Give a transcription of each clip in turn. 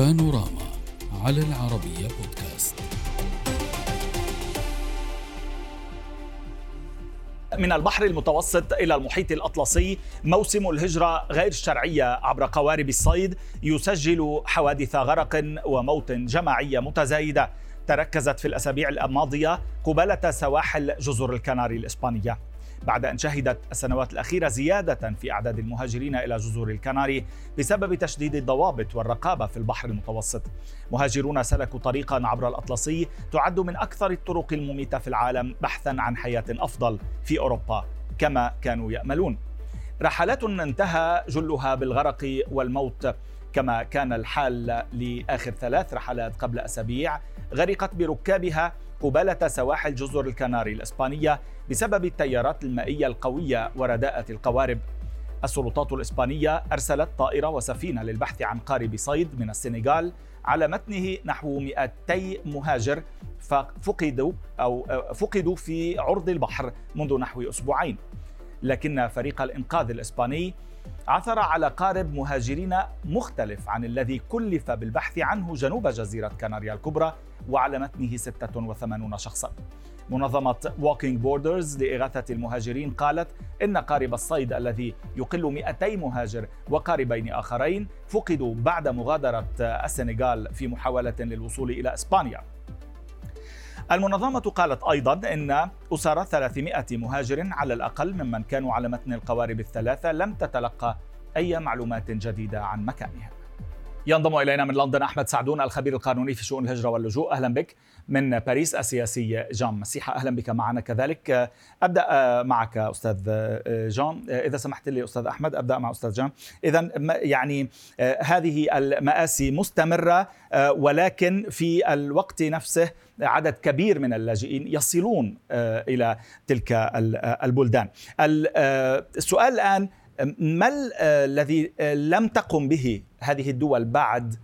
بانوراما على العربية بودكاست. من البحر المتوسط إلى المحيط الأطلسي موسم الهجرة غير الشرعية عبر قوارب الصيد يسجل حوادث غرق وموت جماعية متزايدة. تركزت في الأسابيع الماضية قبالة سواحل جزر الكناري الإسبانية. بعد أن شهدت السنوات الأخيرة زيادة في أعداد المهاجرين إلى جزر الكناري بسبب تشديد الضوابط والرقابة في البحر المتوسط. مهاجرون سلكوا طريقا عبر الأطلسي تعد من أكثر الطرق المميتة في العالم بحثا عن حياة أفضل في أوروبا كما كانوا يأملون. رحلات انتهى جلها بالغرق والموت. كما كان الحال لآخر ثلاث رحلات قبل أسابيع غرقت بركابها قبالة سواحل جزر الكناري الإسبانية بسبب التيارات المائية القوية ورداءة القوارب. السلطات الإسبانية أرسلت طائرة وسفينة للبحث عن قارب صيد من السنغال على متنه نحو 200 مهاجر ففقدوا أو فقدوا في عرض البحر منذ نحو أسبوعين. لكن فريق الإنقاذ الإسباني عثر على قارب مهاجرين مختلف عن الذي كلف بالبحث عنه جنوب جزيرة كناريا الكبرى وعلى متنه 86 شخصا. منظمة Walking Borders لإغاثة المهاجرين قالت إن قارب الصيد الذي يقل 200 مهاجر وقاربين آخرين فقدوا بعد مغادرة السنغال في محاولة للوصول إلى إسبانيا. المنظمة قالت أيضا أن أسر 300 مهاجر على الأقل ممن كانوا على متن القوارب الثلاثة لم تتلقى أي معلومات جديدة عن مكانهم ينضم إلينا من لندن أحمد سعدون الخبير القانوني في شؤون الهجرة واللجوء. أهلا بك من باريس السياسي جان مسيحة. أهلا بك معنا كذلك. أبدأ معك أستاذ جان. إذا سمحت لي أستاذ أحمد أبدأ مع أستاذ جان. اذا يعني هذه المآسي مستمرة ولكن في الوقت نفسه عدد كبير من اللاجئين يصلون إلى تلك البلدان. السؤال الآن ما الذي لم تقم به هذه الدول بعد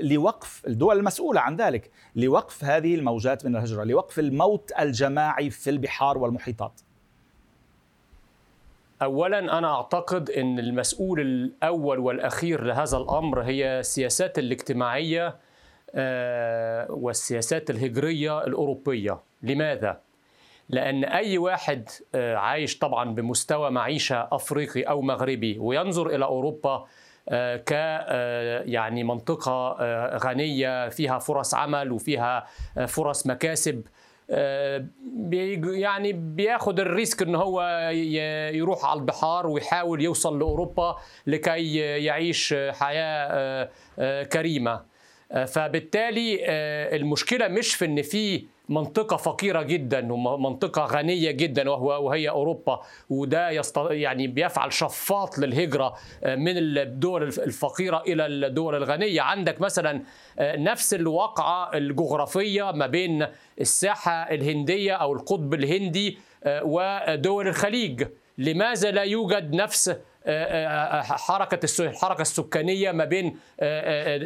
لوقف الدول المسؤولة عن ذلك لوقف هذه الموجات من الهجرة لوقف الموت الجماعي في البحار والمحيطات. اولا أنا أعتقد إن المسؤول الأول والأخير لهذا الأمر هي السياسات الاجتماعية والسياسات الهجرية الأوروبية. لماذا؟ لأن أي واحد عايش طبعا بمستوى معيشة أفريقي أو مغربي وينظر إلى أوروبا ك يعني منطقة غنية فيها فرص عمل وفيها فرص مكاسب يعني بياخد الريسك إن هو يروح على البحار ويحاول يوصل لأوروبا لكي يعيش حياة كريمة. فبالتالي المشكلة مش في إن في منطقة فقيرة جدا ومنطقه غنية جدا وهو وهي أوروبا وده يست يعني بيفعل شفاط للهجرة من الدول الفقيرة إلى الدول الغنية. عندك مثلا نفس الواقعة الجغرافية ما بين الساحة الهندية أو القطب الهندي ودول الخليج. لماذا لا يوجد نفس حركة الحركة السكانية ما بين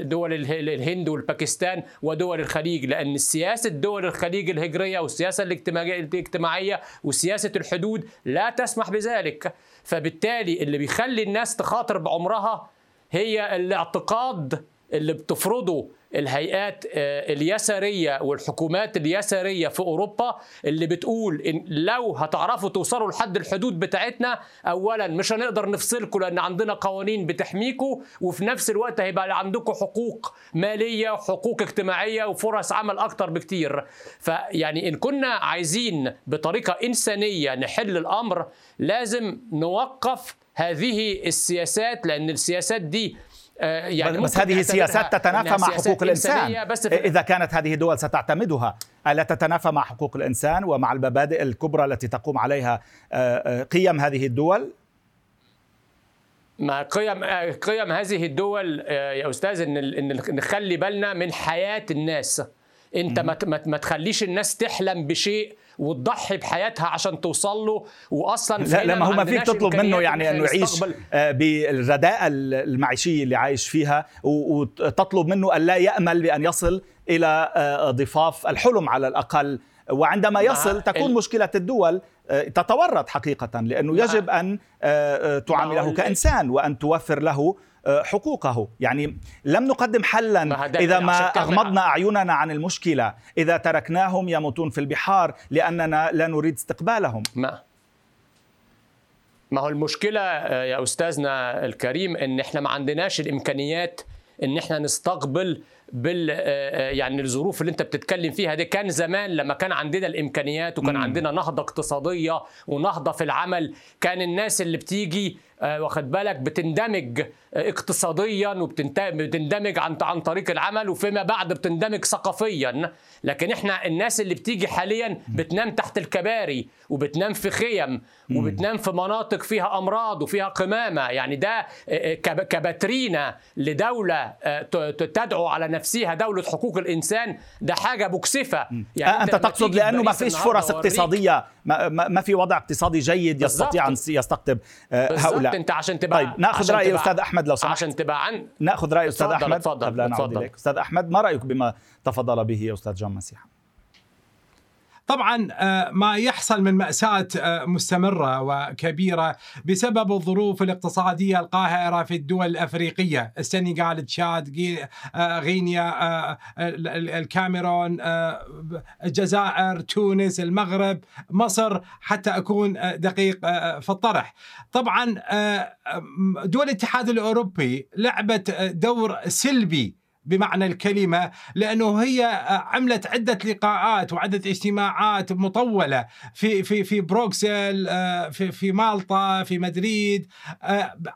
دول الهند والباكستان ودول الخليج لأن سياسة دول الخليج الهجرية والسياسة الاجتماعية وسياسة الحدود لا تسمح بذلك. فبالتالي اللي بيخلي الناس تخاطر بعمرها هي الاعتقاد اللي بتفرضه الهيئات اليسارية والحكومات اليسارية في أوروبا اللي بتقول إن لو هتعرفوا توصلوا لحد الحدود بتاعتنا أولا مش هنقدر نفصلكم لأن عندنا قوانين بتحميكم وفي نفس الوقت هيبقى عندكم حقوق مالية وحقوق اجتماعية وفرص عمل أكتر بكتير. فيعني إن كنا عايزين بطريقة إنسانية نحل الأمر لازم نوقف هذه السياسات لأن السياسات دي يعني بس هذه سياسات تتنافى مع حقوق الإنسان. بس إذا كانت هذه الدول ستعتمدها ألا تتنافى مع حقوق الإنسان ومع المبادئ الكبرى التي تقوم عليها قيم هذه الدول؟ ما قيم قيم هذه الدول يا أستاذ إن إن نخلي بالنا من حياة الناس. انت ما ما تخليش الناس تحلم بشيء وتضحي بحياتها عشان توصل له. واصلا لا لا ما هو ما فيك تطلب منه يعني انه يعيش بالرداءه المعيشية اللي عايش فيها وتطلب منه أن لا يأمل بأن يصل إلى ضفاف الحلم على الأقل. وعندما يصل تكون مشكلة الدول تتورط حقيقة لأنه يجب أن تعامله كإنسان وأن توفر له حقوقه. يعني لم نقدم حلا إذا ما أغمضنا أعيننا عن المشكلة. إذا تركناهم يموتون في البحار لأننا لا نريد استقبالهم. ما؟ ما هو المشكلة يا أستاذنا الكريم إن إحنا ما عندناش الإمكانيات إن إحنا نستقبل بال يعني الظروف اللي انت بتتكلم فيها دي كان زمان لما كان عندنا الإمكانيات وكان مم. عندنا نهضة اقتصادية ونهضة في العمل كان الناس اللي بتيجي واخد بالك؟ بتندمج اقتصاديا وبتندمج عن عن طريق العمل وفيما بعد بتندمج ثقافيا. لكن إحنا الناس اللي بتيجي حاليا بتنام تحت الكباري وبتنام في خيم وبتنام في مناطق فيها أمراض وفيها قمامة. يعني ده كباترينا لدولة تدعو على نفسها دولة حقوق الإنسان. ده حاجة مكسفة. يعني إنت تقصد لأنه ما فيش فرص اقتصادية ما, ما في وضع اقتصادي جيد يستطيع أن يستقطب هؤلاء. انت عشان تبقى طيب نأخذ رأي أستاذ أحمد لو سمحت. عشان تبقى عن نأخذ رأي أستاذ أحمد. تفضل قبل ان نعود اليك أستاذ أحمد ما رأيك بما تفضل به أستاذ جان مسيحة؟ طبعا ما يحصل من مأساة مستمرة وكبيرة بسبب الظروف الاقتصادية القاهرة في الدول الأفريقية. السنغال تشاد غينيا الكاميرون الجزائر تونس المغرب مصر حتى أكون دقيق في الطرح. طبعا دول الاتحاد الأوروبي لعبت دور سلبي بمعنى الكلمة لأنه هي عملت عدة لقاءات وعدة اجتماعات مطولة في في في بروكسل في في مالطا في مدريد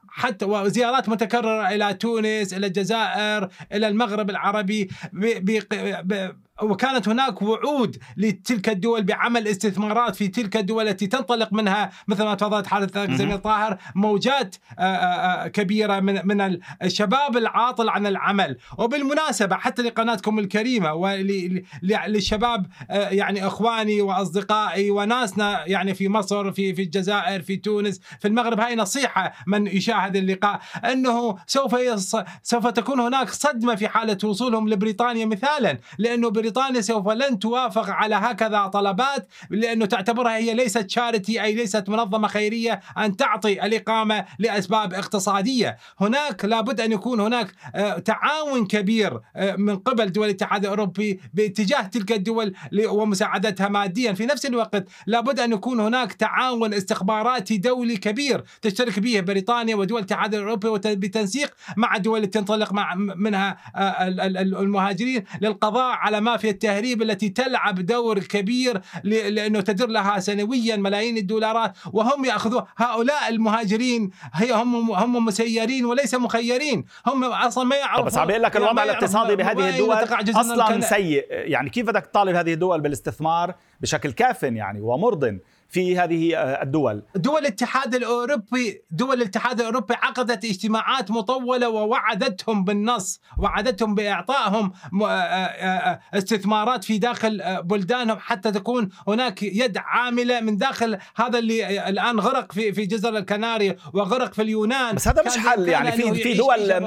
حتى وزيارات متكررة إلى تونس إلى الجزائر إلى المغرب العربي وكانت هناك وعود لتلك الدول بعمل استثمارات في تلك الدول التي تنطلق منها مثل ما تفضلت حالة زميل طاهر موجات كبيرة من من الشباب العاطل عن العمل. وبالمناسبة حتى لقناتكم الكريمة وللشباب يعني إخواني وأصدقائي وناسنا يعني في مصر في في الجزائر في تونس في المغرب هاي نصيحة من يشاهد اللقاء أنه سوف سوف تكون هناك صدمة في حالة وصولهم لبريطانيا مثالا لأنه بريطانيا سوف لن توافق على هكذا طلبات لأنه تعتبرها هي ليست شارتي أي ليست منظمة خيرية أن تعطي الإقامة لأسباب اقتصادية، هناك لابد أن يكون هناك تعاون كبير من قبل دول الاتحاد الأوروبي باتجاه تلك الدول ومساعدتها ماديا، في نفس الوقت لابد أن يكون هناك تعاون استخباراتي دولي كبير تشترك به بريطانيا ودول الاتحاد الأوروبي بتنسيق مع الدول التي تنطلق منها المهاجرين للقضاء على مافيا التهريب التي تلعب دور كبير لأنه تدر لها سنويا ملايين الدولارات وهم يأخذون هؤلاء المهاجرين هي هم هم مسيرين وليس مخيرين هم أصلا ما يعرفون بس عم لك الوضع الاقتصادي بهذه الدول أصلا سيء. يعني كيف بدك تطالب هذه الدول بالاستثمار بشكل كاف يعني ومرض؟ في هذه الدول. دول الاتحاد الأوروبي دول الاتحاد الأوروبي عقدت اجتماعات مطولة ووعدتهم بالنص وعدتهم بإعطائهم استثمارات في داخل بلدانهم حتى تكون هناك يد عاملة من داخل هذا اللي الآن غرق في في جزر الكناري وغرق في اليونان. بس هذا مش حل يعني. في في دول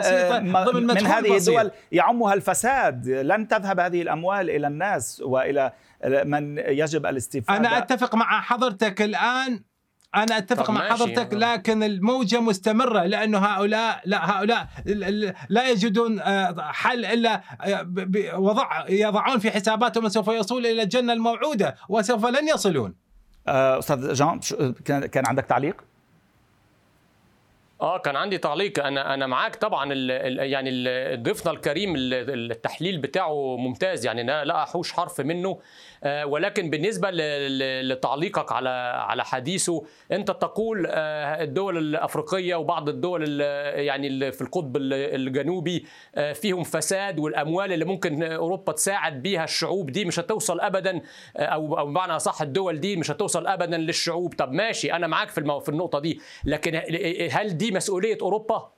من هذه الدول يعمها الفساد. لن تذهب هذه الأموال إلى الناس وإلى من يجب الاستفادة. أنا أتفق مع حضرتك الآن أنا أتفق مع حضرتك لكن الموجة مستمرة لأنه هؤلاء لا هؤلاء لا يجدون حل إلا وضع يضعون في حساباتهم سوف يصول إلى الجنة الموعودة وسوف لن يصلون أستاذ جان كان عندك تعليق؟ آه كان عندي تعليق. أنا أنا معاك طبعا. ال ال يعني ضيفنا الكريم التحليل بتاعه ممتاز. يعني أنا لا أحوش حرف منه. آه ولكن بالنسبة لتعليقك على على حديثه أنت تقول آه الدول الأفريقية وبعض الدول يعني في القطب الجنوبي آه فيهم فساد والأموال اللي ممكن أوروبا تساعد بيها الشعوب دي مش هتوصل ابدا أو أو بمعنى أصح الدول دي مش هتوصل ابدا للشعوب. طب ماشي أنا معاك في في النقطة دي. لكن هل دي مسؤولية أوروبا؟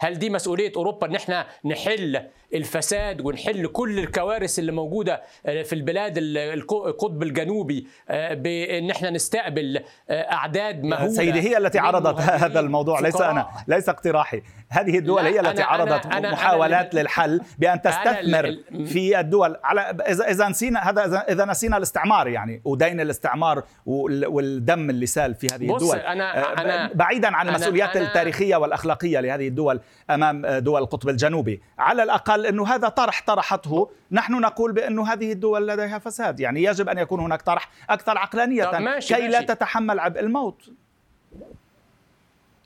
هل دي مسؤولية أوروبا إن إحنا نحل الفساد ونحل كل الكوارث اللي موجودة في البلاد القطب الجنوبي بإن إحنا نستقبل أعداد مهولة سيدي هي التي عرضت هذا الموضوع ليس أنا ليس اقتراحي. هذه الدول هي التي أنا عرضت أنا محاولات أنا للحل بأن تستثمر في الدول. على اذا إذا نسينا هذا اذا نسينا الاستعمار يعني ودين الاستعمار والدم اللي سال في هذه الدول. أنا أنا بعيدا عن المسؤوليات التاريخية والأخلاقية لهذه الدول أمام دول القطب الجنوبي. على الأقل إنه هذا طرح طرحته. نحن نقول بأنه هذه الدول لديها فساد. يعني يجب أن يكون هناك طرح أكثر عقلانية. كي ماشي. لا تتحمل عبء الموت.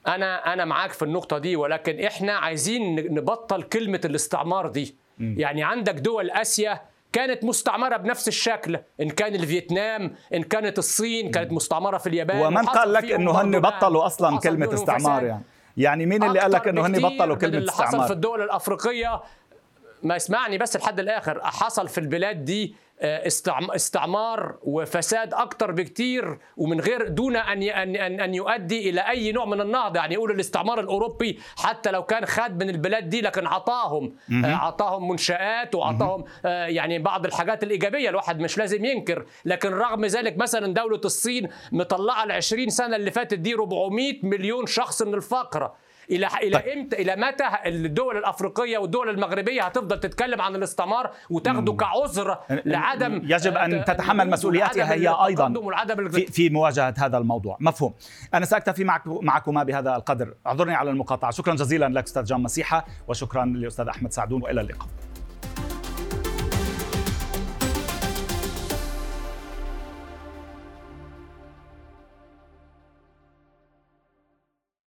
أنا أنا معاك في النقطة دي ولكن إحنا عايزين نبطل كلمة الاستعمار دي. م. يعني عندك دول آسيا كانت مستعمرة بنفس الشكل. إن كان الفيتنام إن كانت الصين كانت مستعمرة في اليابان. ومن قال لك إنه هن بطلوا أصلا كلمة استعمار يعني. يعني مين اللي قال لك إنه هن بطلوا كلمة اللي استعمار اللي حصل في الدول الأفريقية ما اسمعني بس لحد الآخر حصل في البلاد دي آه، استعمار وفساد أكثر بكثير ومن غير دون أن ان ان يؤدي إلى أي نوع من النهضه يعني يقول الاستعمار الأوروبي حتى لو كان خد من البلاد دي لكن عطاهم عطاهم منشآت وعطاهم آه، يعني بعض الحاجات الإيجابية الواحد مش لازم ينكر. لكن رغم ذلك مثلا دولة الصين مطلعة ال 20 سنة اللي فاتت دي 400 مليون شخص من الفقر. إلى إلى طيب. إمتى إلى متى الدول الأفريقية والدول المغربية هتفضل تتكلم عن الاستعمار وتاخده كعذر لعدم يجب أن تتحمل مسؤولياتها هي أيضا في, في مواجهة هذا الموضوع. مفهوم. أنا سأكتفي معك معكما بهذا القدر. اعذرني على المقاطعة. شكرا جزيلا لك أستاذ جان مسيحة وشكرا للأستاذ أحمد سعدون وإلى اللقاء.